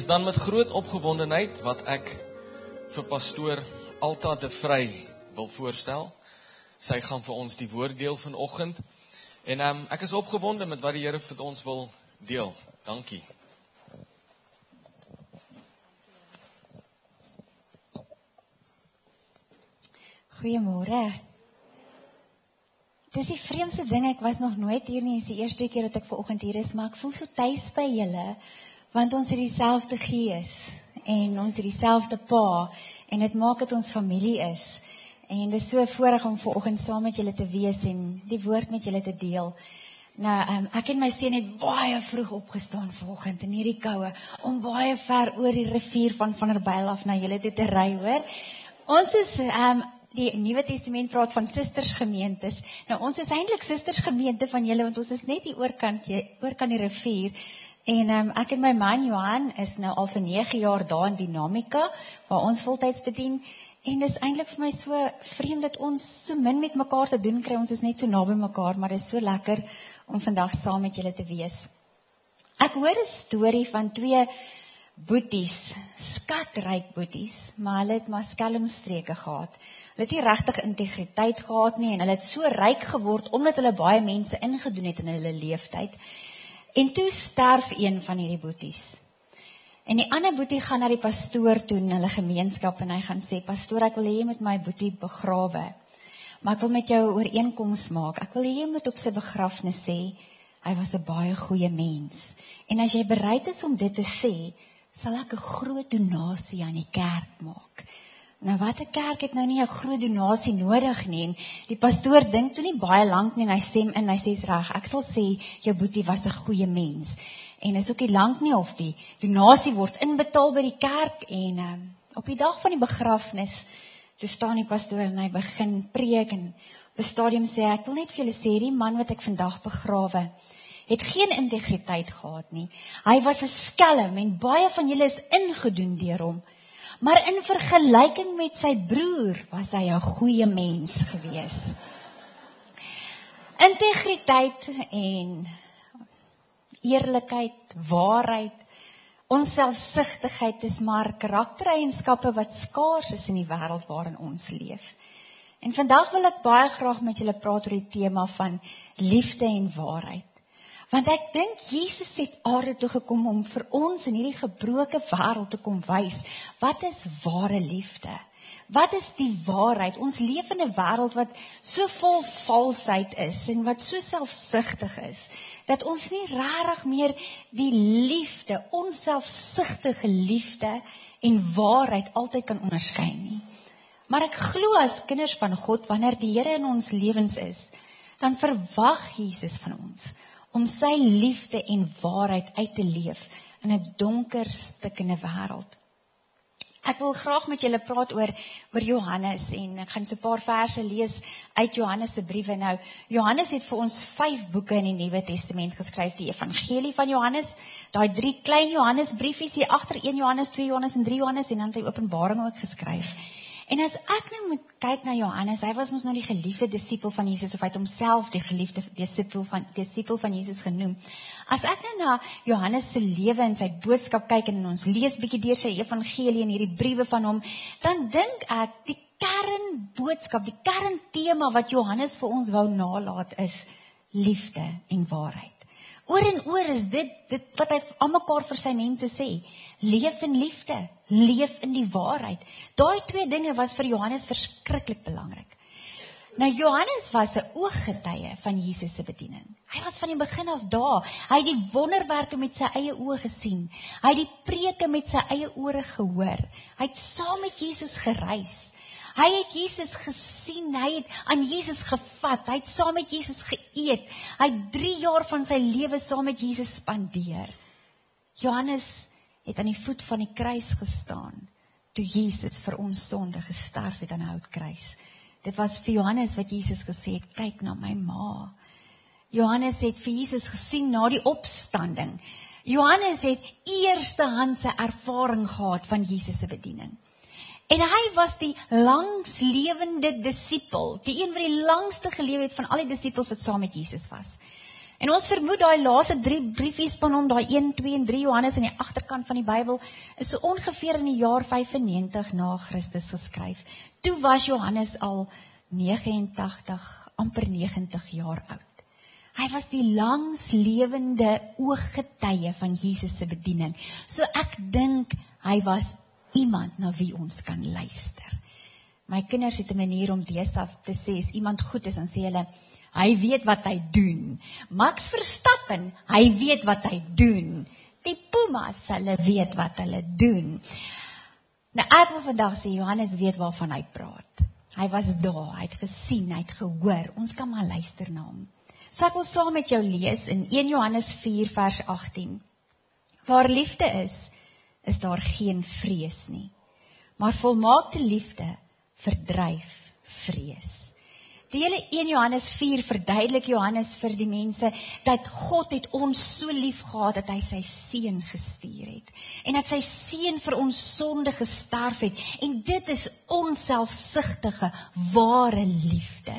Dis dan met groot opgewondenheid wat ek vir pastoor Alta de Vry wil voorstel. Sy gaan vir ons die woord deel vanoggend. En um, ek is opgewonde met wat die Here vir ons wil deel. Dankie. Goeiemôre. Dis die vreemdste ding, ek was nog nooit hier nie, dis die eerste keer dat ek ver oggend hier is, maar ek voel so tuis by julle want ons het dieselfde gees en ons het dieselfde pa en dit maak dit ons familie is. En dit is so voorreg om ver oggend saam met julle te wees en die woord met julle te deel. Nou, um, ek en my seun het baie vroeg opgestaan vanoggend in hierdie koue om baie ver oor die rivier van Vanderbijl af na julle toe te ry, hoor. Ons is um die Nuwe Testament praat van sistersgemeentes. Nou ons is eintlik sistersgemeente van julle want ons is net hier oorkant jy oorkant die rivier. En um, ek en my man Johan is nou al vir 9 jaar daar in Dinamika waar ons voltyds bedien en dis eintlik vir my so vreemd dat ons so min met mekaar te doen kry. Ons is net so naby mekaar, maar dit is so lekker om vandag saam met julle te wees. Ek hoor 'n storie van twee boeties, skatryk boeties, maar hulle het maar skelmstreke gehad. Hulle het nie regtig integriteit gehad nie en hulle het so ryk geword omdat hulle baie mense ingedoen het in hulle lewenstyd. En toe sterf een van hierdie boeties. En die ander boetie gaan na die pastoor toe in hulle gemeenskap en hy gaan sê: "Pastoor, ek wil hê jy moet my boetie begrawe. Maar ek wil met jou 'n ooreenkoms maak. Ek wil hê jy moet op sy begrafnis sê hy was 'n baie goeie mens. En as jy bereid is om dit te sê, sal ek 'n groot donasie aan die kerk maak." Nou watter kerk het nou nie 'n groot donasie nodig nie? En die pastoor dink toe nie baie lank nie en hy stem in hy sê's reg ek sal sê jou boetie was 'n goeie mens. En is ook nie lank nie of die donasie word inbetaal by die kerk en um, op die dag van die begrafnis toe staan die pastoor en hy begin preek en op 'n stadium sê ek wil net vir julle sê die man wat ek vandag begrawe het geen integriteit gehad nie. Hy was 'n skelm en baie van julle is ingedoen deur hom Maar in vergelyking met sy broer was hy 'n goeie mens gewees. Integriteit en eerlikheid, waarheid, onselfsugtigheid is maar karaktereienskappe wat skaars is in die wêreld waarin ons leef. En vandag wil ek baie graag met julle praat oor die tema van liefde en waarheid. Want ek dink Jesus het aarde toe gekom om vir ons in hierdie gebroke wêreld te kom wys wat is ware liefde. Wat is die waarheid? Ons leef in 'n wêreld wat so vol valsheid is en wat so selfsugtig is dat ons nie regtig meer die liefde, onselfsugtige liefde en waarheid altyd kan onderskei nie. Maar ek glo as kinders van God wanneer die Here in ons lewens is, dan verwag Jesus van ons om sy liefde en waarheid uit te leef in 'n donker stikkende wêreld. Ek wil graag met julle praat oor oor Johannes en ek gaan so 'n paar verse lees uit Johannes se briewe nou. Johannes het vir ons 5 boeke in die Nuwe Testament geskryf, die Evangelie van Johannes, daai drie klein Johannes briefies hier agter 1 Johannes, 2 Johannes en 3 Johannes en dan het hy Openbaring ook geskryf. En as ek nou moet kyk na Johannes, hy was mos nou die geliefde disipel van Jesus of hy het homself die geliefde disipel van disipel van Jesus genoem. As ek nou na Johannes se lewe en sy boodskap kyk en ons lees bietjie deur sy evangelie en hierdie briewe van hom, dan dink ek die kernboodskap, die kerntema wat Johannes vir ons wou nalat is liefde en waarheid. Oor en oor is dit dit wat hy almekaar vir sy mense sê. Leef in liefde, leef in die waarheid. Daai twee dinge was vir Johannes verskriklik belangrik. Nou Johannes was 'n ooggetuie van Jesus se bediening. Hy was van die begin af daar. Hy het die wonderwerke met sy eie oë gesien. Hy het die preke met sy eie ore gehoor. Hy het saam met Jesus gereis. Hy het Jesus gesien, hy het aan Jesus gevat, hy het saam met Jesus geëet. Hy het 3 jaar van sy lewe saam met Jesus spandeer. Johannes het aan die voet van die kruis gestaan toe Jesus vir ons sonde gesterf het aan 'n houtkruis. Dit was vir Johannes wat Jesus gesê het, kyk na my ma. Johannes het vir Jesus gesien na die opstanding. Johannes het eerstehandse ervaring gehad van Jesus se bediening. En hy was die langslewende disipel, die een wat die langste geleef het van al die disippels wat saam met Jesus was. En ons vermoed daai laaste 3 briefies van hom, daai 1, 2 en 3 Johannes aan die agterkant van die Bybel, is so ongeveer in die jaar 95 na Christus geskryf. Toe was Johannes al 89, amper 90 jaar oud. Hy was die langs lewende ooggetuie van Jesus se bediening. So ek dink hy was iemand na wie ons kan luister. My kinders het 'n manier om deesdae te sê as iemand goed is, dan sê hulle hy weet wat hy doen. Max Verstappen, hy weet wat hy doen. Die Pumas, hulle weet wat hulle doen. Nou ek wil vandag sê Johannes weet waarvan hy praat. Hy was daar, hy het gesien, hy het gehoor. Ons kan maar luister na hom. So ek wil saam met jou lees in 1 Johannes 4 vers 18. Waar liefde is, is daar geen vrees nie. Maar volmaakte liefde verdryf vrees. Die hele 1 Johannes 4 verduidelik Johannes vir die mense dat God het ons so lief gehad dat hy sy seun gestuur het en dat sy seun vir ons sonde gesterf het en dit is onselfsugtige ware liefde.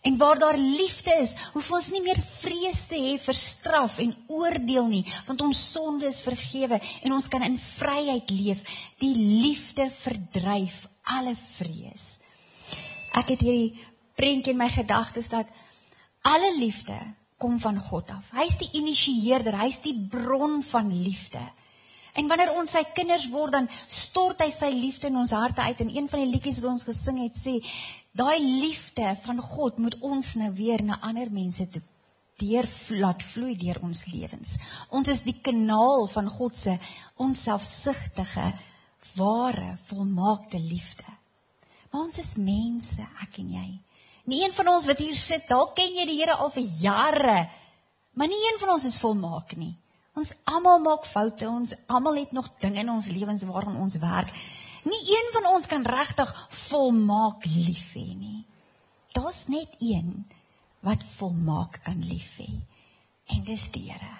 En waar daar liefde is, hoef ons nie meer vrees te hê vir straf en oordeel nie, want ons sonde is vergewe en ons kan in vryheid leef. Die liefde verdryf alle vrees. Ek het hierdie prentjie in my gedagtes dat alle liefde kom van God af. Hy's die initieerder, hy's die bron van liefde. En wanneer ons sy kinders word, dan stort hy sy liefde in ons harte uit. En een van die liedjies wat ons gesing het sê, daai liefde van God moet ons nou weer na ander mense toe deur laat vloei deur ons lewens. Ons is die kanaal van God se onselfsugtige, ware, volmaakte liefde. Maar ons is mense, ek en jy. Nie een van ons wat hier sit, dalk ken jy die Here al vir jare, maar nie een van ons is volmaak nie. Ons almal maak foute, ons almal het nog dinge in ons lewens waaraan ons werk. Nie een van ons kan regtig volmaak lief hê nie. Daar's net een wat volmaak kan lief hê. En dis die Here.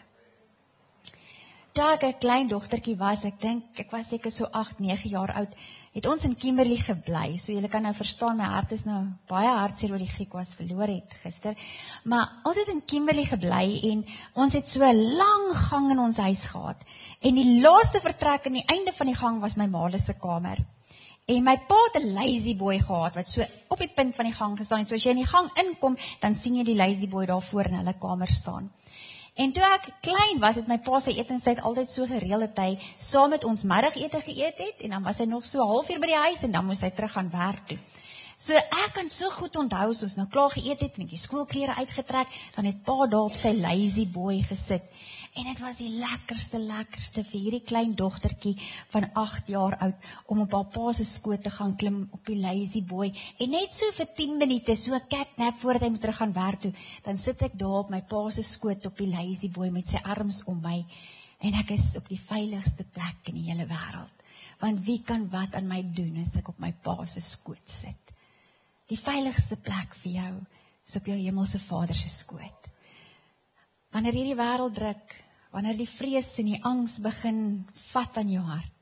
Toe ek 'n klein dogtertjie was, ek dink ek was seker so 8, 9 jaar oud, het ons in Kimberley gebly. So julle kan nou verstaan my hart is nou baie hartseer oor die Griek was verloor het gister. Maar ons het in Kimberley gebly en ons het so 'n lang gang in ons huis gehad. En die laaste vertrek aan die einde van die gang was my ma se kamer. En my pa het 'n lazy boy gehad wat so op die punt van die gang gestaan het. So as jy in die gang inkom, dan sien jy die lazy boy daar voor in hulle kamer staan. En toe ek klein was, het my pa se etenstyd altyd so gereël dat hy saam met ons middagete geëet het en dan was hy nog so halfuur by die huis en dan moes hy terug gaan werk toe. So ek kan so goed onthou as ons nou klaar geëet het en die skoolklere uitgetrek, dan het pa daar op sy lazy boy gesit En dit was die lekkerste lekkerste vir hierdie klein dogtertjie van 8 jaar oud om op haar pa se skoot te gaan klim op die lazy boy. En net so vir 10 minute, so 'n cat nap voordat hy moet terug gaan werk toe, dan sit ek daar op my pa se skoot op die lazy boy met sy arms om my en ek is op die veiligste plek in die hele wêreld. Want wie kan wat aan my doen as ek op my pa se skoot sit? Die veiligste plek vir jou is op jou hemelse Vader se skoot. Wanneer hierdie wêreld druk, wanneer die vrees en die angs begin vat aan jou hart,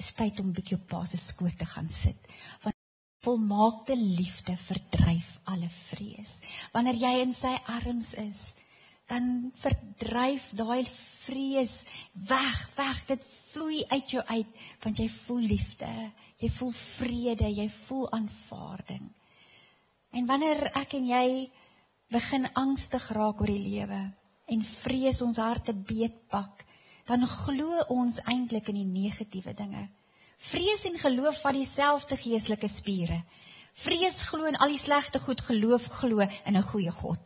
is tyd om bietjie op Pa se skoot te gaan sit. Want volmaakte liefde verdryf alle vrees. Wanneer jy in sy arms is, dan verdryf daai vrees weg, weg. Dit vloei uit jou uit want jy voel liefde, jy voel vrede, jy voel aanvaarding. En wanneer ek en jy begin angstig raak oor die lewe, en vrees ons harte beetpak, dan glo ons eintlik in die negatiewe dinge. Vrees en geloof vat dieselfde geestelike spiere. Vrees glo in al die slegte goed, geloof glo in 'n goeie God.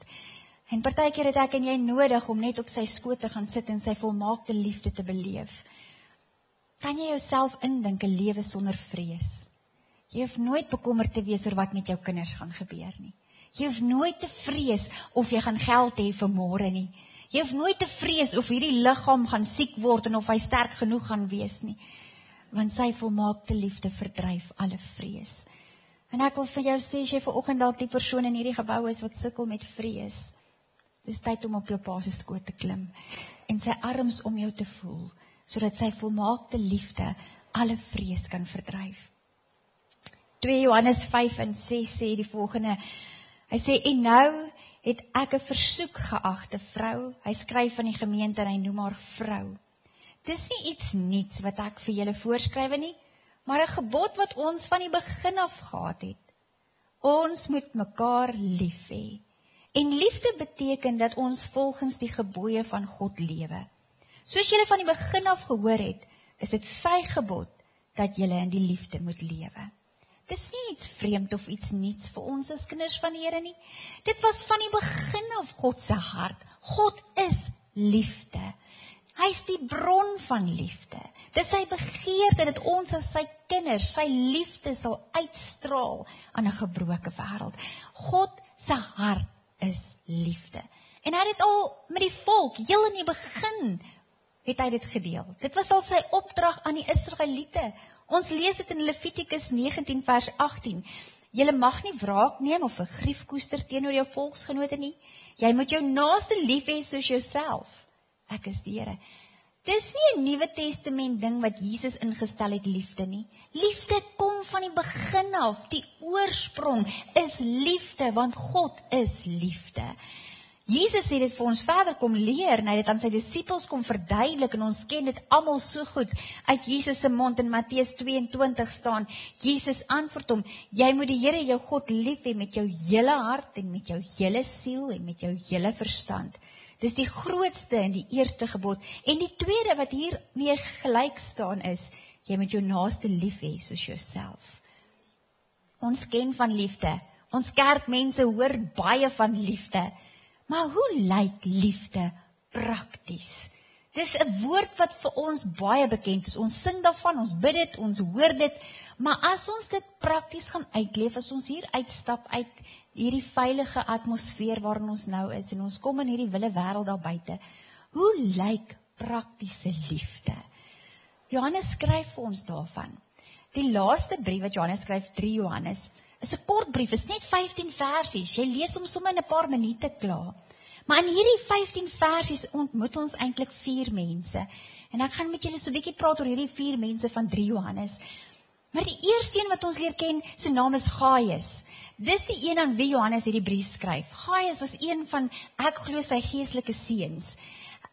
En partykeer het ek en jy nodig om net op sy skoot te gaan sit en sy volmaakte liefde te beleef. Kan jy jouself indink 'n lewe sonder vrees? Jy hoef nooit bekommerd te wees oor wat met jou kinders gaan gebeur nie. Jy hoef nooit te vrees of jy gaan geld hê vir môre nie. Jy hoef nooit te vrees of hierdie liggaam gaan siek word en of hy sterk genoeg gaan wees nie. Want sy volmaakte liefde verdryf alle vrees. En ek wil vir jou sê as jy ver oggend dalk die persoon in hierdie gebou is wat sukkel met vrees. Dis tyd om op jou pa se skoot te klim en sy arms om jou te voel sodat sy volmaakte liefde alle vrees kan verdryf. 2 Johannes 5 en 6 sê die volgende. Hy sê en nou het ek 'n versoek geagte vrou. Hy skryf van die gemeente en hy noem haar vrou. Dis nie iets nuuts wat ek vir julle voorskryf nie, maar 'n gebod wat ons van die begin af gehad het. Ons moet mekaar lief hê. En liefde beteken dat ons volgens die gebooie van God lewe. Soos julle van die begin af gehoor het, is dit sy gebod dat julle in die liefde moet lewe. Dis nie iets vreemd of iets nuuts vir ons as kinders van die Here nie. Dit was van die begin af God se hart. God is liefde. Hy's die bron van liefde. Dis sy begeerte dat ons as sy kinders sy liefde sal uitstraal aan 'n gebroke wêreld. God se hart is liefde. En hy het dit al met die volk heel in die begin het hy dit gedeel. Dit was al sy opdrag aan die Israeliete Ons lees dit in Levitikus 19 vers 18. Jy mag nie wraak neem of 'n grief koester teenoor jou volksgenote nie. Jy moet jou naaste lief hê soos jouself. Ek is die Here. Dis nie 'n Nuwe Testament ding wat Jesus ingestel het liefde nie. Liefde kom van die begin af. Die oorsprong is liefde want God is liefde. Jesus het dit vir ons verder kom leer en hy het dit aan sy disippels kom verduidelik en ons ken dit almal so goed uit Jesus se mond in Matteus 22 staan. Jesus antwoord hom: Jy moet die Here jou God lief hê met jou hele hart en met jou hele siel en met jou hele verstand. Dis die grootste en die eerste gebod. En die tweede wat hier mee gelyk staan is: Jy moet jou naaste lief hê soos jouself. Ons ken van liefde. Ons kerkmense hoor baie van liefde. Maar hoe lyk liefde prakties? Dis 'n woord wat vir ons baie bekend is. Ons sing daarvan, ons bid dit, ons hoor dit, maar as ons dit prakties gaan uitleef, as ons hier uitstap uit hierdie veilige atmosfeer waarin ons nou is en ons kom in hierdie wille wêreld daar buite, hoe lyk praktiese liefde? Johannes skryf vir ons daarvan. Die laaste brief wat Johannes skryf, 3 Johannes, is 'n kort brief, is net 15 versies. Jy lees hom sommer in 'n paar minute klaar. Maar in hierdie 15 versies ontmoet ons eintlik vier mense. En ek gaan met julle so 'n bietjie praat oor hierdie vier mense van 3 Johannes. Maar die eerste een wat ons leer ken, se naam is Gaius. Dis die een aan wie Johannes hierdie brief skryf. Gaius was een van ek glo sy geestelike seuns.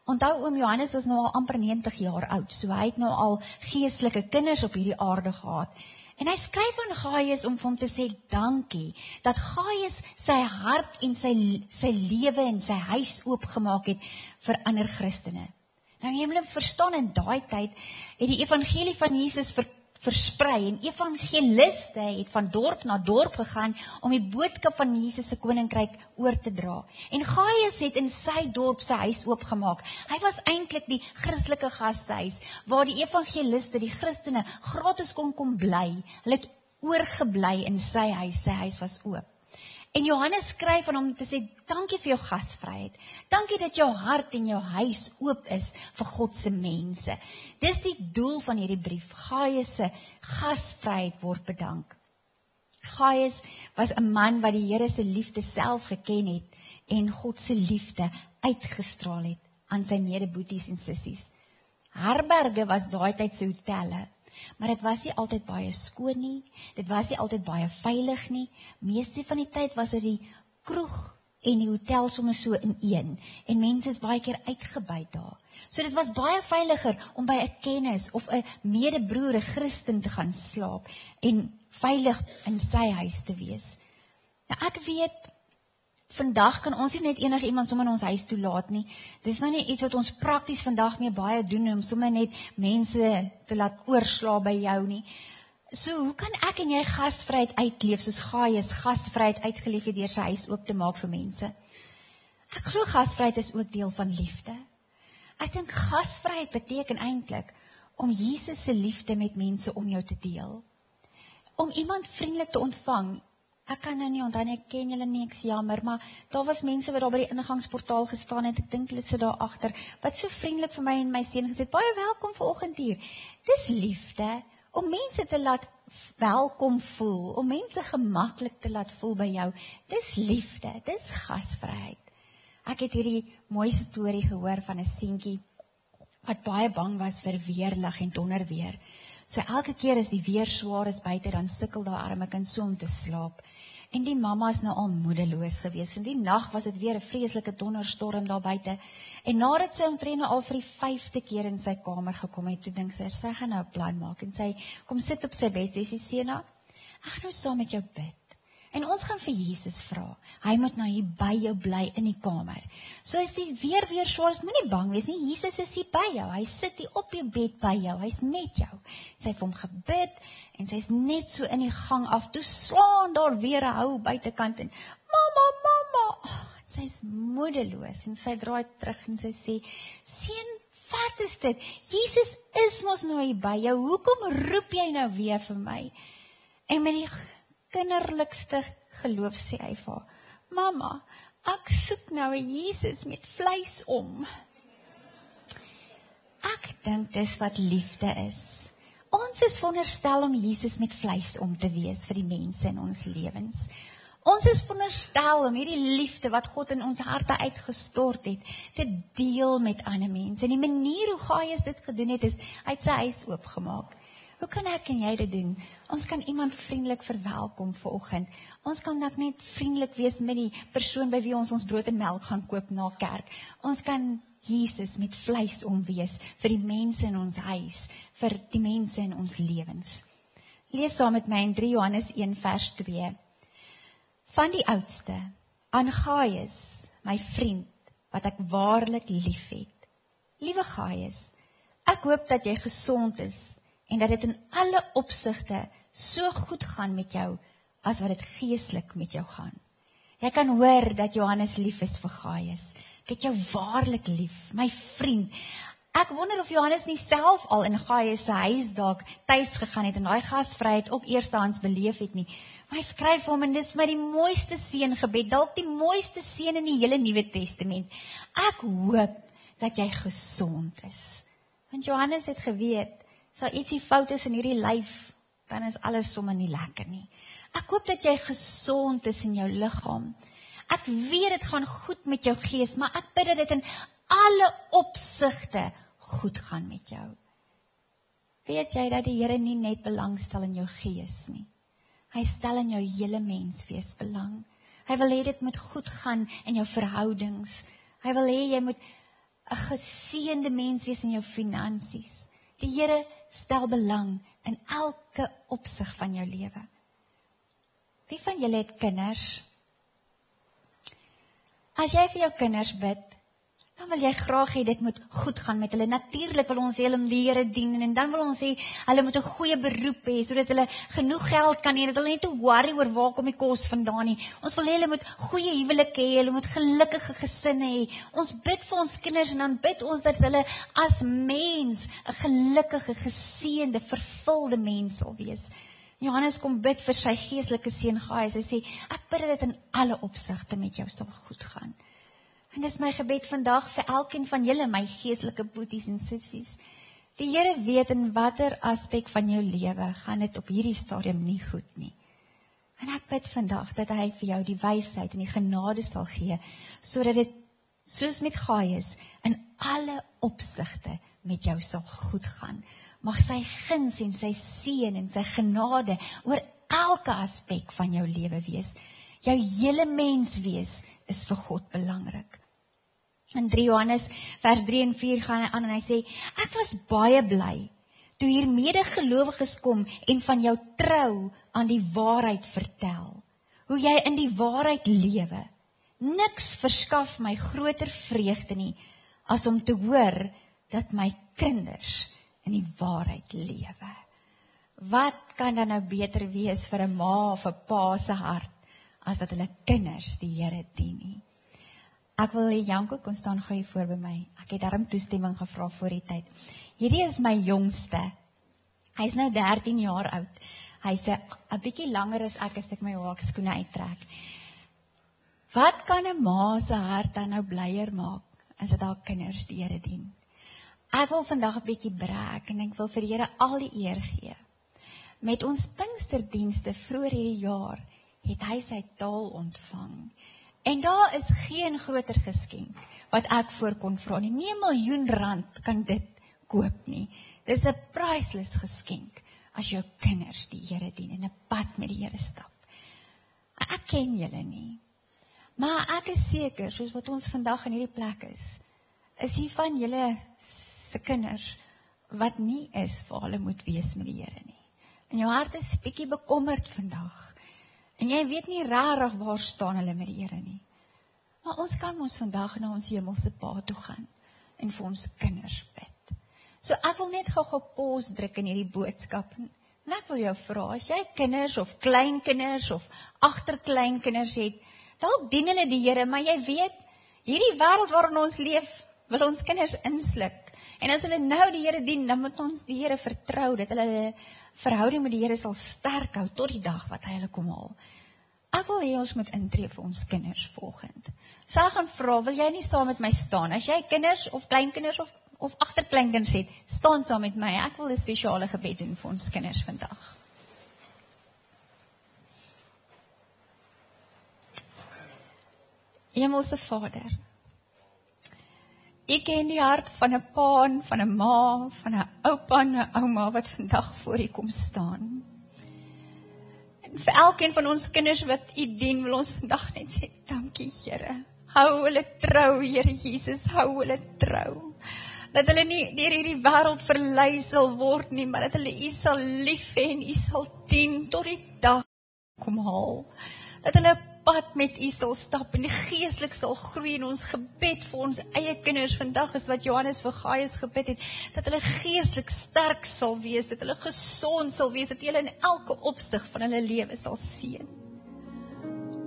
Onthou oom Johannes was nou al amper 90 jaar oud, so hy het nou al geestelike kinders op hierdie aarde gehad. En hy skryf aan Gaius om hom te sê dankie dat Gaius sy hart en sy sy lewe en sy huis oopgemaak het vir ander Christene. Nou jy moet verstaan in daai tyd het die evangelie van Jesus vir versprei en evangeliste het van dorp na dorp gegaan om die boodskap van Jesus se koninkryk oor te dra. En Gaius het in sy dorp sy huis oopgemaak. Hy was eintlik die Christelike gastehuis waar die evangeliste, die Christene gratis kon kom bly. Hulle het oorgebly in sy huis. Sy huis was oop. En Johannes skryf aan hom te sê dankie vir jou gasvryheid. Dankie dat jou hart en jou huis oop is vir God se mense. Dis die doel van hierdie brief. Gaius se gasvryheid word bedank. Gaius was 'n man wat die Here se liefde self geken het en God se liefde uitgestraal het aan sy medeboeties en sissies. Herberge was daai tyd se hotelle Maar dit was nie altyd baie skoon nie. Dit was nie altyd baie veilig nie. Meeste van die tyd was dit die kroeg en die hotel sommer so in een en mense is baie keer uitgebuit daar. So dit was baie veiliger om by 'n kennis of 'n medebroer, 'n Christen te gaan slaap en veilig in sy huis te wees. Nou ek weet vandag kan ons nie net enige iemand sommer in ons huis toelaat nie. Dis nou nie iets wat ons prakties vandag mee baie doen om sommer net mense te laat oorsla by jou nie. So, hoe kan ek en jy gasvryheid uitleef soos Gaius gasvryheid uitgeleef het deur sy huis oop te maak vir mense? Ek glo gasvryheid is ook deel van liefde. Ek dink gasvryheid beteken eintlik om Jesus se liefde met mense om jou te deel. Om iemand vriendelik te ontvang Ek kan nou nie onthou nie, ek ken julle nie, ek's jammer, maar daar was mense wat daar by die ingangsportaal gestaan het. Ek dink hulle sit daar agter. Wat so vriendelik vir my en my seun gesê, "Baie welkom vanoggend hier." Dis liefde om mense te laat welkom voel, om mense gemaklik te laat voel by jou. Dis liefde, dis gasvryheid. Ek het hierdie mooi storie gehoor van 'n seentjie wat baie bang was vir weerlig en donderweer. So elke keer as die weer swaar is buite, dan sukkel daai arme kind so om te slaap. En die mamma is nou al moedeloos geweest. In die nag was dit weer 'n vreeslike donderstorm daar buite. En nadat sy omtrent al vir die 5de keer in sy kamer gekom het, toe dink sy, sy gaan nou 'n plan maak en sy kom sit op sy bed, sê sy Sena, ek gaan nou saam met jou bid. En ons gaan vir Jesus vra. Hy moet nou hier by jou bly in die kamer. So as dit weer weer swaar is, moenie bang wees nie. Jesus is hier by jou. Hy sit hier op jou bed by jou. Hy's met jou. Sy het vir hom gebid en sy's net so in die gang af. Toe slaan daar weer 'n hou buitekant en mamma, mamma. Sy's moedeloos en sy draai terug en sy sê: "Seun, wat is dit? Jesus is mos nou hier by jou. Hoekom roep jy nou weer vir my?" En met die kinderlikste geloof sê hy vir haar: "Mamma, ek soek nou 'n Jesus met vleis om." Ek dink dis wat liefde is. Ons is veronderstel om Jesus met vleis om te wees vir die mense in ons lewens. Ons is veronderstel om hierdie liefde wat God in ons harte uitgestort het, te deel met ander mense. En die manier hoe Gaius dit gedoen het, is uit sy huis oopgemaak. Hoe kan ek en jy dit doen? Ons kan iemand vriendelik verwelkom vanoggend. Ons kan dalk net vriendelik wees met die persoon by wie ons ons brood en melk gaan koop na kerk. Ons kan Jesus met vleis omwees vir die mense in ons huis, vir die mense in ons lewens. Lees saam met my in 3 Johannes 1 vers 2. Van die oudste aan Gaius, my vriend wat ek waarlik liefhet. Liewe Gaius, ek hoop dat jy gesond is en dat dit in alle opsigte so goed gaan met jou as wat dit geestelik met jou gaan. Jy kan hoor dat Johannes lief is vir Gaius. Ek het jou waarlik lief, my vriend. Ek wonder of Johannes nie self al in Gaius se huis dalk tuis gegaan het en daai gasvryheid ook eerstehands beleef het nie. Maar hy skryf hom en dis my die mooiste seëngebed, dalk die mooiste seën in die hele Nuwe Testament. Ek hoop dat jy gesond is. Want Johannes het geweet sal ietsie fout is in hierdie lyf, dan is alles sommer nie lekker nie. Ek hoop dat jy gesond is in jou liggaam. Ek weet dit gaan goed met jou gees, maar ek bid dat dit in alle opsigte goed gaan met jou. Weet jy dat die Here nie net belangstel in jou gees nie. Hy stel in jou hele menswees belang. Hy wil hê dit moet goed gaan in jou verhoudings. Hy wil hê jy moet 'n geseënde mens wees in jou finansies. Die Here stel belang in elke opsig van jou lewe. Wie van julle het kinders? As jy vir jou kinders bid, dan wil jy graag hê dit moet goed gaan met hulle. Natuurlik wil ons hê hulle moet die Here dien en dan wil ons hê hulle moet 'n goeie beroep hê sodat hulle genoeg geld kan hê en dat hulle net te worry oor waar kom die kos vandaan nie. Ons wil hê hulle moet goeie huwelike hê, hulle moet gelukkige gesinne hê. Ons bid vir ons kinders en dan bid ons dat hulle as mens 'n gelukkige, geseënde, vervulde mens sal wees. Johannes kom bid vir sy geestelike seun Gaius. Hy sê ek bid dat dit in alle opsigte met jou sal goed gaan. En dis my gebed vandag vir elkeen van julle, my geestelike boeties en sissies. Die Here weet in watter aspek van jou lewe gaan dit op hierdie stadium nie goed nie. En ek bid vandag dat hy vir jou die wysheid en die genade sal gee sodat dit soos met Gaius in alle opsigte met jou sal goed gaan. Mag sy guns en sy seën en sy genade oor elke aspek van jou lewe wees. Jou hele mens wees is vir God belangrik. In 3 Johannes vers 3 en 4 gaan hy aan en hy sê ek was baie bly toe hier medegelowiges kom en van jou trou aan die waarheid vertel. Hoe jy in die waarheid lewe. Niks verskaf my groter vreugde nie as om te hoor dat my kinders in die waarheid lewe. Wat kan dan nou beter wees vir 'n ma of 'n pa se hart as dat hulle kinders die Here dien nie? Ek wil hê Janko kom staan gou hier voor by my. Ek het darm toestemming gevra voor die tyd. Hierdie is my jongste. Hy's nou 13 jaar oud. Hy's 'n bietjie langer as ek as ek my hoekskoene uittrek. Wat kan 'n ma se hart dan nou blyer maak as dit haar kinders die Here dien? Ek wil vandag 'n bietjie breek en ek wil vir die Here al die eer gee. Met ons Pinksterdienste vroeër hierdie jaar het hy sy taal ontvang. En daar is geen groter geskenk wat ek voor kon vra nie. Nie 'n miljoen rand kan dit koop nie. Dis 'n priceless geskenk as jou kinders die Here dien en 'n pad met die Here stap. Ek ken julle nie. Maar ek is seker soos wat ons vandag in hierdie plek is, is hier van julle se kinders wat nie is waar hulle moet wees met die Here nie. En jou hart is bietjie bekommerd vandag. En jy weet nie regtig waar staan hulle met die Here nie. Maar ons kan ons vandag na ons hemelse Pa toe gaan en vir ons kinders bid. So ek wil net gou-gou pause druk in hierdie boodskap. En ek wil jou vra, as jy kinders of kleinkinders of agterkleinkinders het, dalk dien hulle die Here, maar jy weet, hierdie wêreld waarin ons leef, wil ons kinders insluk. En as hulle nou die Here dien, dan moet ons die Here vertrou dat hulle hulle verhouding met die Here sal sterk hou tot die dag wat hy hulle kom haal. Ek wil hê ons moet intree vir ons kinders volgend. Sal gaan vra, wil jy nie saam met my staan as jy kinders of kleinkinders of of agterkleinkinders het, staan saam met my. Ek wil 'n spesiale gebed doen vir ons kinders vandag. Hemelse Vader, Ek ken die hart van 'n pa en van 'n ma, van 'n oupa en 'n ouma wat vandag voor U kom staan. En vir elkeen van ons kinders wat U dien, wil ons vandag net sê dankie, Here. Hou hulle trou, Here Jesus, hou hulle trou. Dat hulle nie deur hierdie wêreld verlei sal word nie, maar dat hulle U sal lief hê en U sal dien tot die dag kom haal. Dat hulle pad met U sal stap en geestelik sal groei in ons gebed vir ons eie kinders vandag is wat Johannes vir Gaius gebid het dat hulle geestelik sterk sal wees dat hulle gesond sal wees dat hulle in elke opsig van hulle lewe sal seën.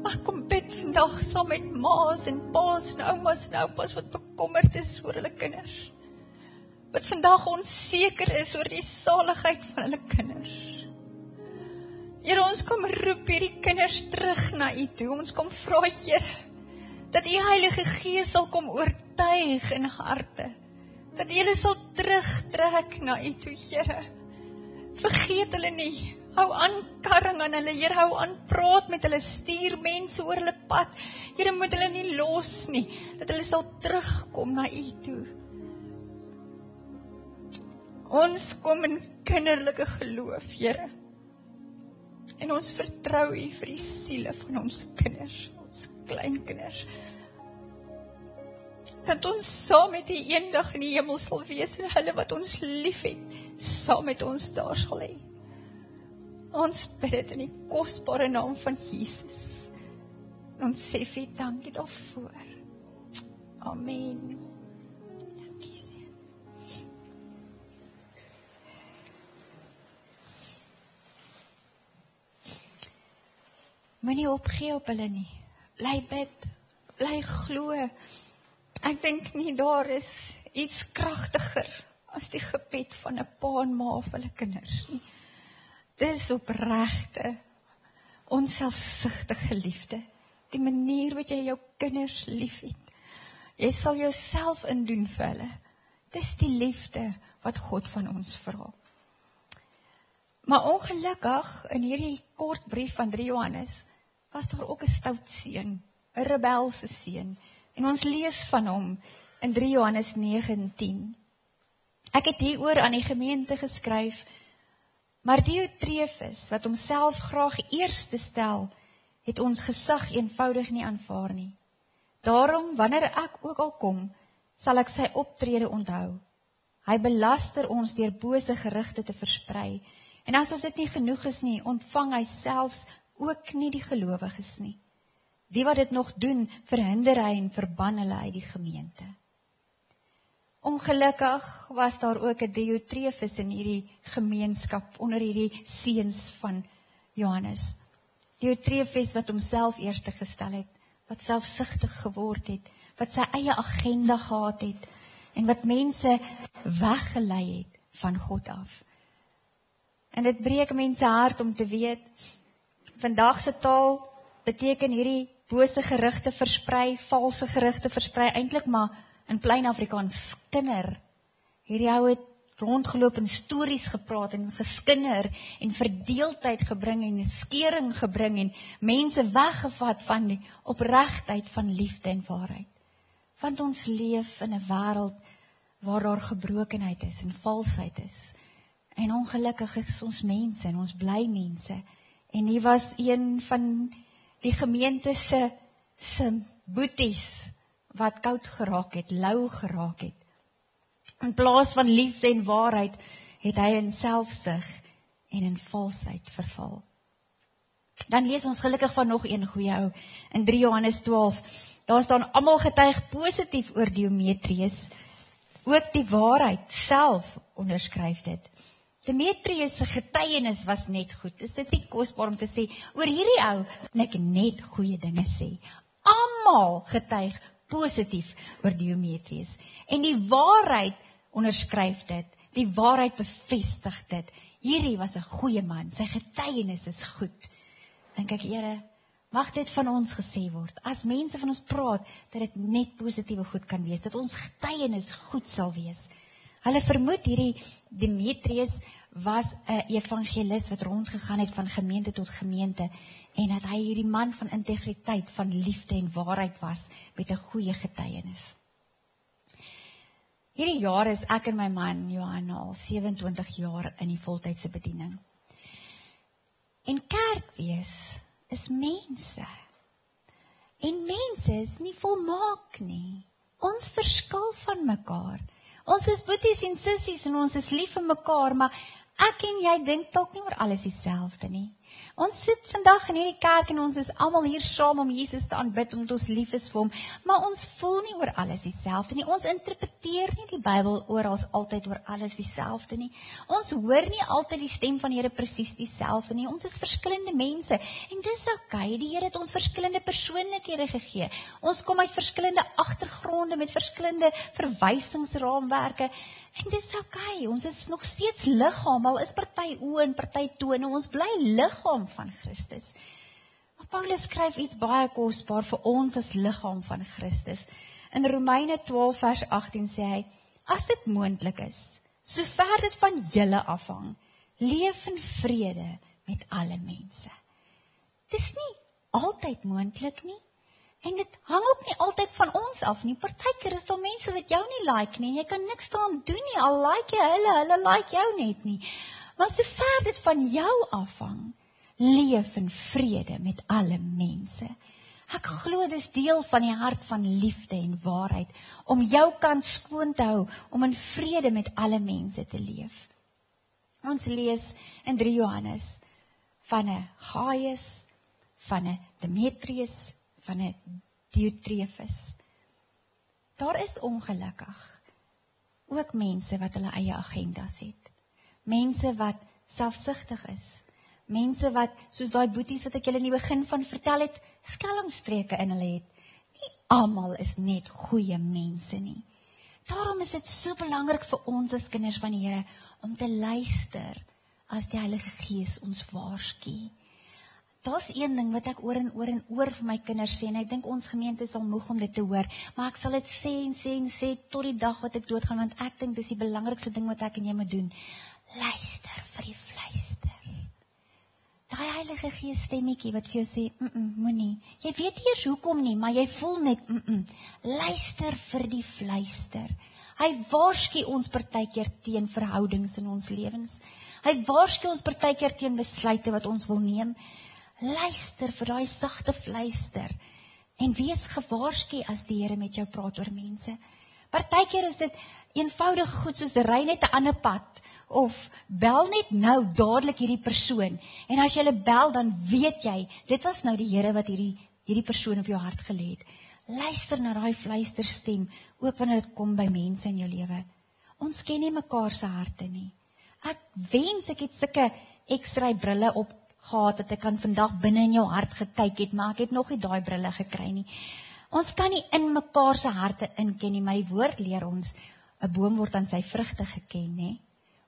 Ek kom bid vandag saam met ma's en pa's en oumas en oupas wat bekommerd is oor hulle kinders. Wat vandag onseker is oor die saligheid van hulle kinders. Here ons kom roep hierdie kinders terug na U toe. Ons kom vra Here dat U Heilige Gees sal kom oortuig in harte. Dat hulle sal terugtrek na U toe, Here. Vergeet hulle nie. Hou aan karring aan hulle. Here hou aan praat met hulle. Stuur mense oor hulle pad. Here moet hulle nie los nie. Dat hulle sal terugkom na U toe. Ons kom in kinderlike geloof, Here. En ons vertrou U vir die siele van ons kinders, ons kleinkinders. Dat ons saam met U eendag in die hemel sal wees en hulle wat ons liefhet, saam met ons daar sal hê. Ons bid dit in die kosbare naam van Jesus. Ons sê vir dankie daarvoor. Amen. Moenie opgee op hulle nie. Bly bid. Bly glo. Ek dink nie daar is iets kragtiger as die gebed van 'n pa en ma vir hulle kinders nie. Dis opregte onselfsugtige liefde. Die manier wat jy jou kinders liefhet. Jy sal jouself indoen vir hulle. Dis die liefde wat God van ons vra. Maar ongelukkig in hierdie kort brief van 3 Johannes was daar ook 'n stout seun, 'n rebelse seun. En ons lees van hom in 3 Johannes 9:10. Ek het hieroor aan die gemeente geskryf, maar Diotrefus wat homself graag eerste stel, het ons gesag eenvoudig nie aanvaar nie. Daarom wanneer ek ook al kom, sal ek sy optrede onthou. Hy belaster ons deur bose gerugte te versprei. En asof dit nie genoeg is nie, ontvang hy selfs ook nie die gelowiges nie. Die wat dit nog doen, verhinder hy en verban hulle uit die gemeente. Ongelukkig was daar ook 'n Diotrefus in hierdie gemeenskap onder hierdie seuns van Johannes. Diotrefus wat homself eerste gestel het, wat selfsugtig geword het, wat sy eie agenda gehad het en wat mense weggelei het van God af. En dit breek mense hart om te weet vandag se taal beteken hierdie bose gerugte versprei, valse gerugte versprei eintlik maar in plain Afrikaans skinder. Hierdie ou het rondgeloop en stories gepraat en geskinder en verdeeldheid gebring en skeuring gebring en mense weggevat van die opregtheid van liefde en waarheid. Want ons leef in 'n wêreld waar daar gebrokenheid is en valsheid is. En ongelukkig is ons mense en ons bly mense. En hier was een van die gemeente se se boeties wat koud geraak het, lou geraak het. In plaas van liefde en waarheid het hy in selfsug en in valsheid verval. Dan lees ons gelukkig van nog een goeie ou in 3 Johannes 12. Daar staan almal getuig positief oor Diometrius. Ook die waarheid self onderskryf dit. Demetrius se getuienis was net goed. Is dit nie kosbaar om te sê oor hierdie ou net net goeie dinge sê. Almal getuig positief oor Diometrius en die waarheid onderskryf dit. Die waarheid bevestig dit. Hierdie was 'n goeie man. Sy getuienis is goed. Dink ek, Here, mag dit van ons gesê word. As mense van ons praat, dat dit net positiewe goed kan wees, dat ons getuienis goed sal wees. Hulle vermoed hierdie Demetrius was 'n evangelis wat rondgegaan het van gemeente tot gemeente en dat hy hierdie man van integriteit, van liefde en waarheid was met 'n goeie getuienis. Hierdie jaar is ek en my man Johan al 27 jaar in die voltydse bediening. En kerk wees is mense. En mense is nie volmaak nie. Ons verskil van mekaar. Ons is boeties en sissies en ons is lief vir mekaar, maar ek en jy dink dalk nie oor alles dieselfde nie. Ons sit vandag in hierdie kerk en ons is almal hier saam om Jesus te aanbid omdat ons lief is vir hom, maar ons voel nie oor alles dieselfde nie. Ons interpreteer nie die Bybel oral altyd oor alles dieselfde nie. Ons hoor nie altyd die stem van die Here presies dieselfde nie. Ons is verskillende mense en dis oukei. Okay. Die Here het ons verskillende persoonlikhede gegee. Ons kom uit verskillende agtergronde met verskillende verwysingsraamwerke En dis oukei, okay. ons is nog steeds liggaam, al is party oë en party tone, ons bly liggaam van Christus. Maar Paulus skryf iets baie kosbaar vir ons as liggaam van Christus. In Romeine 12 vers 18 sê hy: As dit moontlik is, sover dit van julle afhang, leef in vrede met alle mense. Dis nie altyd moontlik nie. En dit hang ook nie altyd van ons af nie. Partykeer is daar mense wat jou nie like nie. Jy kan niks daaraan doen nie. Al like jy hulle, hulle like jou net nie. Maar sover dit van jou afhang, leef in vrede met alle mense. Ek glo dis deel van die hart van liefde en waarheid om jou kant skoon te hou, om in vrede met alle mense te leef. Ons lees in 3 Johannes van 'n Gaius, van 'n Demetrius, van 'n Diotrefus. Daar is ongelukkig ook mense wat hulle eie agendas het. Mense wat selfsugtig is. Mense wat soos daai boeties wat ek julle in die begin van vertel het, skelmstreke in hulle het. Nie almal is net goeie mense nie. Daarom is dit so belangrik vir ons as kinders van die Here om te luister as die Heilige Gees ons waarsku. Daar's een ding wat ek oor en oor en oor vir my kinders sê en ek dink ons gemeente sal moeg om dit te hoor, maar ek sal dit sê en sê en sê tot die dag wat ek doodgaan want ek dink dis die belangrikste ding wat ek en jy moet doen. Luister vir die fluister. Daai Heilige Gees stemmetjie wat vir jou sê, "Mm, -mm moenie. Jy weet nie eers hoekom nie, maar jy voel net, "Mm, -mm. luister vir die fluister." Hy waarsku ons partykeer teen verhoudings in ons lewens. Hy waarsku ons partykeer teen besluite wat ons wil neem luister vir daai sagte fluister en wees gewaarsku as die Here met jou praat oor mense. Partykeer is dit eenvoudig goed soos ry net 'n ander pad of bel net nou dadelik hierdie persoon. En as jy hulle bel dan weet jy, dit was nou die Here wat hierdie hierdie persoon op jou hart gelê het. Luister na daai fluisterstem ook wanneer dit kom by mense in jou lewe. Ons ken nie mekaar se harte nie. Ek wens ek het sulke ekstra brille op gehad dat ek kan vandag binne in jou hart gekyk het, maar ek het nog nie daai brille gekry nie. Ons kan nie in mekaar se harte inken nie, maar die woord leer ons 'n boom word aan sy vrugte geken, nê?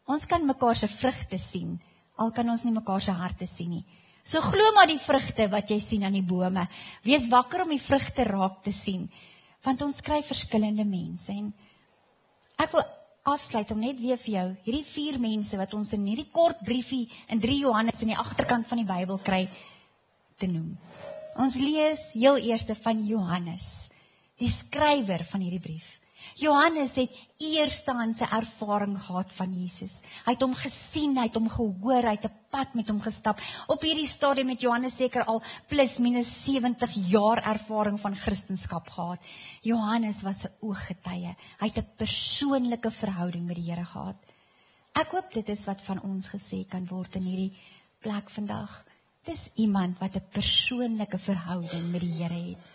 Ons kan mekaar se vrugte sien, al kan ons nie mekaar se harte sien nie. So glo maar die vrugte wat jy sien aan die bome. Wees wakker om die vrugte raak te sien, want ons kry verskillende mense en ek wil afsluit om net weer vir jou hierdie vier mense wat ons in hierdie kort briefie in 3 Johannes in die agterkant van die Bybel kry te noem. Ons lees heel eerste van Johannes, die skrywer van hierdie brief. Johannes het eerstehandse ervaring gehad van Jesus. Hy het hom gesien, hy het hom gehoor, hy het 'n pad met hom gestap. Op hierdie stadium het Johannes seker al plus minus 70 jaar ervaring van Christendom gehad. Johannes was 'n ooggetuie. Hy het 'n persoonlike verhouding met die Here gehad. Ek hoop dit is wat van ons gesê kan word in hierdie plek vandag. Dis iemand wat 'n persoonlike verhouding met die Here het.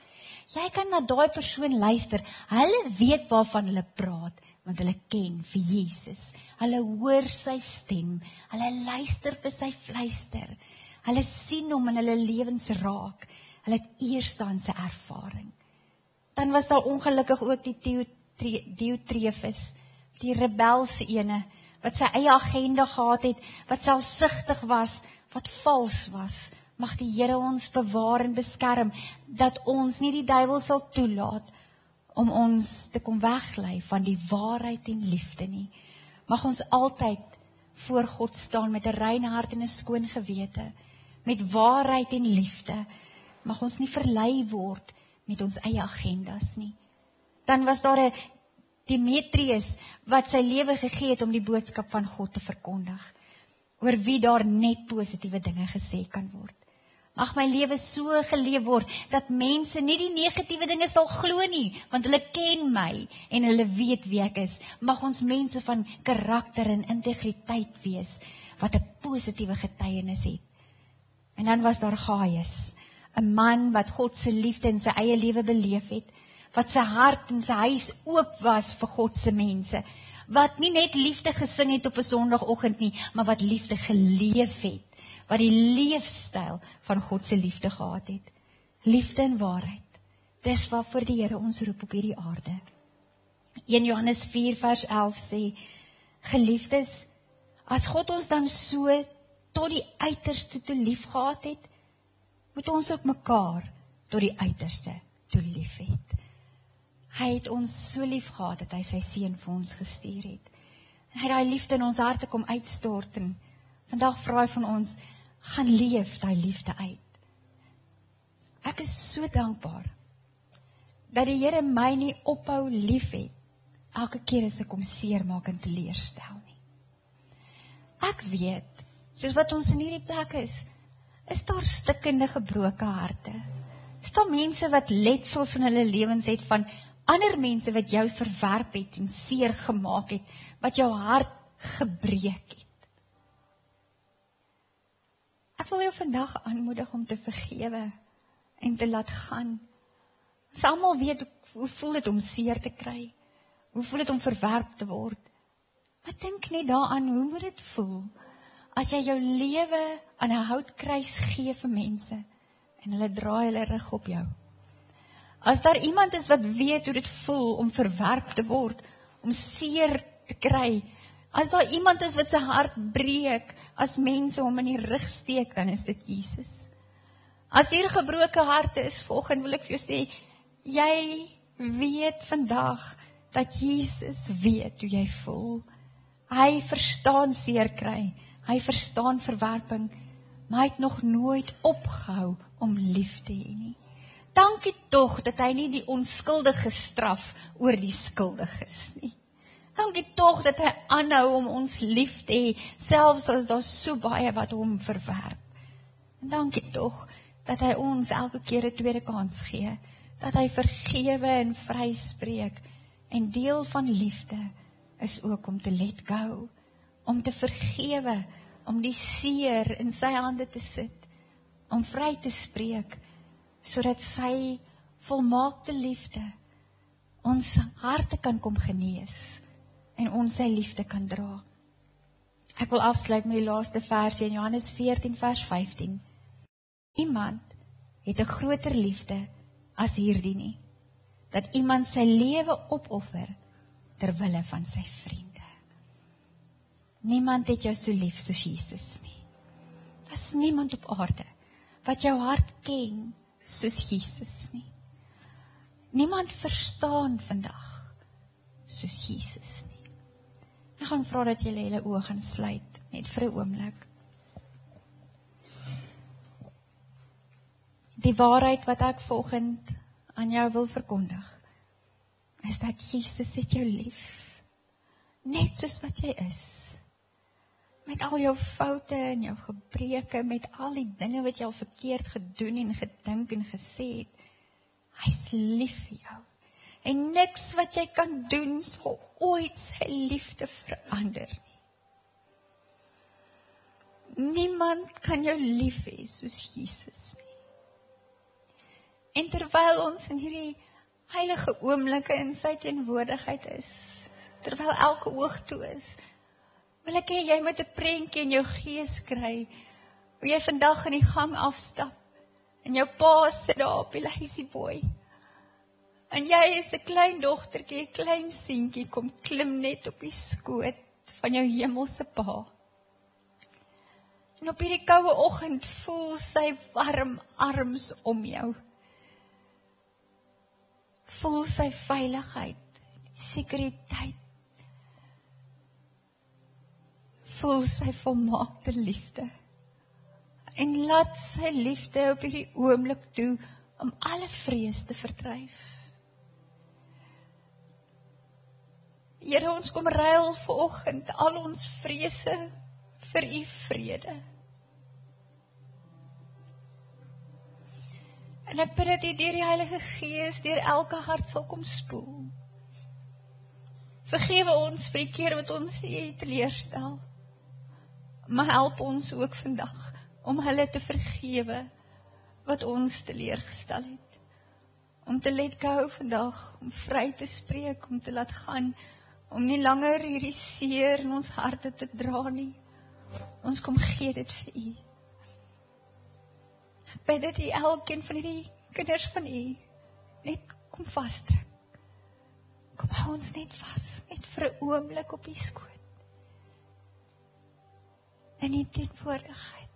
Jy kan na daai persoon luister. Hulle weet waarvan hulle praat want hulle ken vir Jesus. Hulle hoor sy stem. Hulle luister vir sy fluister. Hulle sien hom in hulle lewens raak. Hulle het eerstandse ervaring. Dan was daar ongelukkig ook die Diotrefus, die rebelse ene wat sy eie agenda gehad het, wat selfsugtig was, wat vals was, Mag die Here ons bewaar en beskerm dat ons nie die duiwel sal toelaat om ons te kom weglei van die waarheid en liefde nie. Mag ons altyd voor God staan met 'n rein hart en 'n skoon gewete, met waarheid en liefde. Mag ons nie verlei word met ons eie agendas nie. Dan was daar 'n Demetrius wat sy lewe gegee het om die boodskap van God te verkondig. Oor wie daar net positiewe dinge gesê kan word. Mag my lewe so geleef word dat mense nie die negatiewe dinge sal glo nie, want hulle ken my en hulle weet wie ek is. Mag ons mense van karakter en integriteit wees wat 'n positiewe getuienis het. En dan was daar Gaius, 'n man wat God se liefde in sy eie lewe beleef het, wat sy hart en sy huis oop was vir God se mense, wat nie net liefde gesing het op 'n Sondagoggend nie, maar wat liefde geleef het wat die leefstyl van God se liefde gehad het. Liefde en waarheid. Dis wat vir die Here ons roep op hierdie aarde. 1 Johannes 4 vers 11 sê: Geliefdes, as God ons dan so tot die uiterste toe liefgehad het, moet ons ook mekaar tot die uiterste toe lief hê. Hy het ons so lief gehad dat hy sy seun vir ons gestuur het. Hy het daai liefde in ons harte kom uitstort en vandag vra hy van ons gaan leef daai liefde uit. Ek is so dankbaar dat die Here my nie ophou liefhet elke keer as ek hom seermaak en teleurstel nie. Ek weet, soos wat ons in hierdie plek is, is daar stikkende gebroke harte. Is daar mense wat letsels in hulle lewens het van ander mense wat jou verwerp het en seer gemaak het, wat jou hart gebreek het. Ek wil jou vandag aanmoedig om te vergewe en te laat gaan. Ons almal weet hoe voel dit om seer te kry? Hoe voel dit om verwerp te word? Wat dink net daaraan hoe moet dit voel as jy jou lewe aan 'n houtkruis gee vir mense en hulle draai hulle rug op jou? As daar iemand is wat weet hoe dit voel om verwerp te word, om seer te kry, As daar iemand is wat sy hart breek, as mense hom in die rug steek, dan is dit Jesus. As hier gebroke harte is, volgens wil ek vir jou sê, jy weet vandag dat Jesus weet hoe jy voel. Hy verstaan seer kry. Hy verstaan verwerping, maar hy het nog nooit opgehou om lief te hê nie. Dankie tog dat hy nie die onskuldige straf oor die skuldiges nie. Dankie tog dat hy aanhou om ons lief te hê, selfs as daar so baie wat hom verwerp. En dankie tog dat hy ons elke keer 'n tweede kans gee, dat hy vergewe en vryspreek. En deel van liefde is ook om te let go, om te vergewe, om die seer in sy hande te sit, om vry te spreek sodat sy volmaakte liefde ons harte kan kom genees en ons sy liefde kan dra. Ek wil afsluit met die laaste versie in Johannes 14 vers 15. Iemand het 'n groter liefde as hierdie nie dat iemand sy lewe opoffer ter wille van sy vriende. Niemand het jou so lief soos Jesus nie. Daar's niemand op aarde wat jou hart ken soos Jesus nie. Niemand verstaan vandag soos Jesus. Ek gaan vra dat julle julle oë gaan sluit net vir 'n oomblik. Die waarheid wat ek volgend aan jou wil verkondig is dat Jesus het jou lief. Net soos wat jy is. Met al jou foute en jou gebreke, met al die dinge wat jy al verkeerd gedoen en gedink en gesê het. Hy's lief vir jou. En niks wat jy kan doen sal ooit sy liefde verander nie. Niemand kan jou lief hê soos Jesus nie. En terwyl ons in hierdie heilige oomblikke in sy teenwoordigheid is, terwyl elke oog toe is, wil ek hê jy moet 'n prentjie in jou gees kry hoe jy vandag in die gang afstap en jou pa sit daar op die lazy boy. En jy is 'n klein dogtertjie, 'n klein seentjie kom klim net op die skoot van jou hemelse pa. En op hierdie koue oggend voel sy warm arms om jou. Voel sy veiligheid, sekuriteit. Voel sy volmaakte liefde. En laat sy liefde op hierdie oomblik toe om alle vrees te verdryf. Here ons kom ruil vanoggend al ons vrese vir u vrede. En ek bid dat u deur die Heilige Gees deur elke hart sal kom spoel. Vergewe ons vir die keer wat ons u teleurstel. Maar help ons ook vandag om hulle te vergewe wat ons teleurgestel het. Om te let go vandag, om vry te spreek, om te laat gaan, om nie langer hierdie seer in ons harte te dra nie. Ons kom gee dit vir u. Bid dat u elkeen van hierdie kinders van u net kom vasdruk. Kom hou ons net vas, net vir 'n oomblik op u skoot. En dit voorigheid.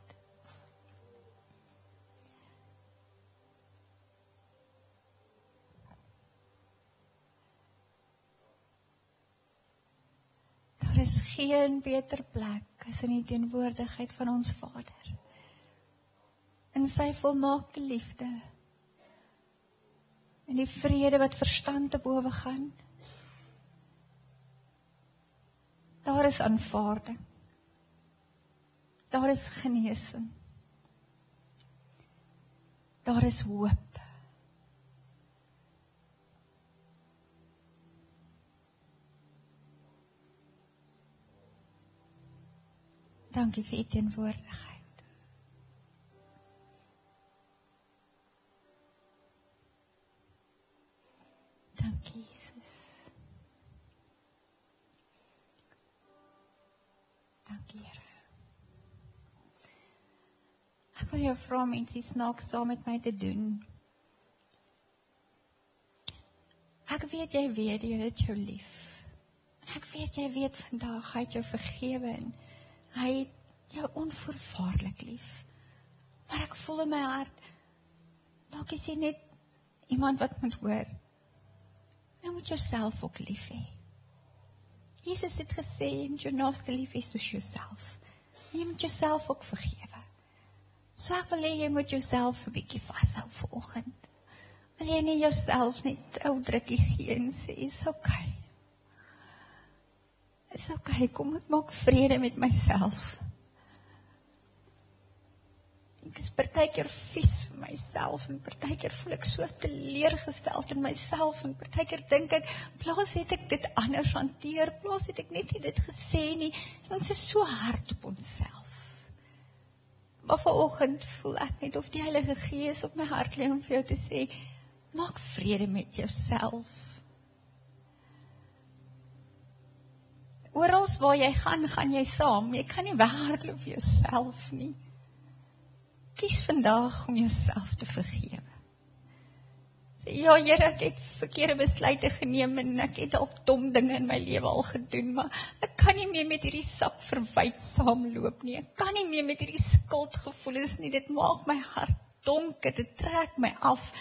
Daar is geen beter plek is in die teenwoordigheid van ons Vader. In sy volmaakte liefde. In die vrede wat verstand te bowe gaan. Daar is aanvaarding. Daar is genesing. Daar is hoop. Dankie vir u teenwoordigheid. Dankie Jesus. Dankie Here. Ek wil jou vra om iets snaaks saam met my te doen. Ek weet jy weet jy het jou lief. Ek weet jy weet vandag hy het jou vergewe en Hy het jou onvoorwaardelik lief. Maar ek voel in my hart dalk is jy net iemand wat moet hoor. Jy moet jouself ook lief hê. Jesus het gesê jy moet jou naaste lief hê soos jouself. Jy moet jouself ook vergewe. So ek wil hê jy moet jouself 'n bietjie vashou vanoggend. Wil jy nie jouself net ou drukkie gee en sê, "Is okay." Dis okay, kom ek maak vrede met myself. Ek is partykeer vies vir myself en partykeer voel ek so teleurgestel in myself en partykeer dink ek plaas het ek dit anders hanteer, plaas het ek net nie dit gesê nie. Ons is so hard op onsself. Maar vanoggend voel ek net of die Heilige Gees op my hart lê om vir jou te sê, maak vrede met jouself. Oral waar jy gaan, gaan jy saam. Jy kan nie weghardloop vir jouself nie. Kies vandag om jouself te vergewe. Sê ja, Here, ek het verkeerde besluite geneem en ek het dalk dom dinge in my lewe al gedoen, maar ek kan nie meer met hierdie sak verwyd saamloop nie. Ek kan nie meer met hierdie skuldgevoelens nie. Dit maak my hart donker. Dit trek my af.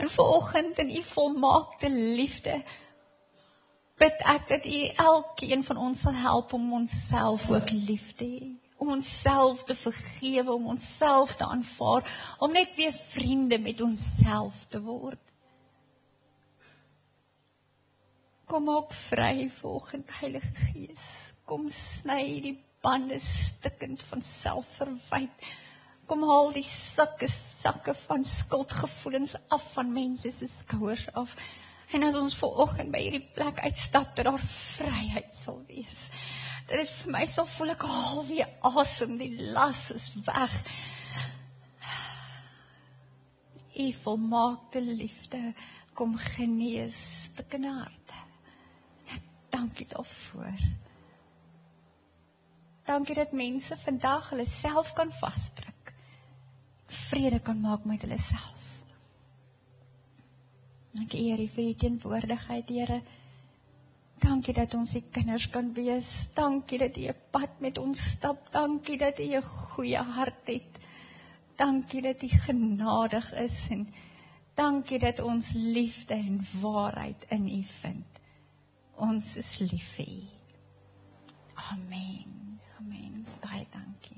En vanoggend in u volmaakte liefde bid ek dat U elkeen van ons sal help om onsself ook lief te hê, om onsself te vergewe, om onsself te aanvaar, om net weer vriende met onsself te word. Kom op vry volgende Heilige Gees. Kom sny die bande stikkend van selfverwyd. Kom haal die sakke sakke van skuldgevoelens af van mense se skouers af. En as ons vooroggend by hierdie plek uitstap dat daar vryheid sal wees. Dit vir my sal voel ek haal weer asem, die las is weg. U volmaakte liefde kom genees stikkende harte. Dankie daarvoor. Dankie dat mense vandag hulle self kan vasdruk. Vrede kan maak met hulle self. Dankie Here vir u teenwoordigheid, Here. Dankie dat ons se kinders kan wees. Dankie dat u 'n pad met ons stap. Dankie dat u 'n goeie hart het. Dankie dat u genadig is en dankie dat ons liefde en waarheid in u vind. Ons is lief vir u. Amen. Amen. Baie dankie.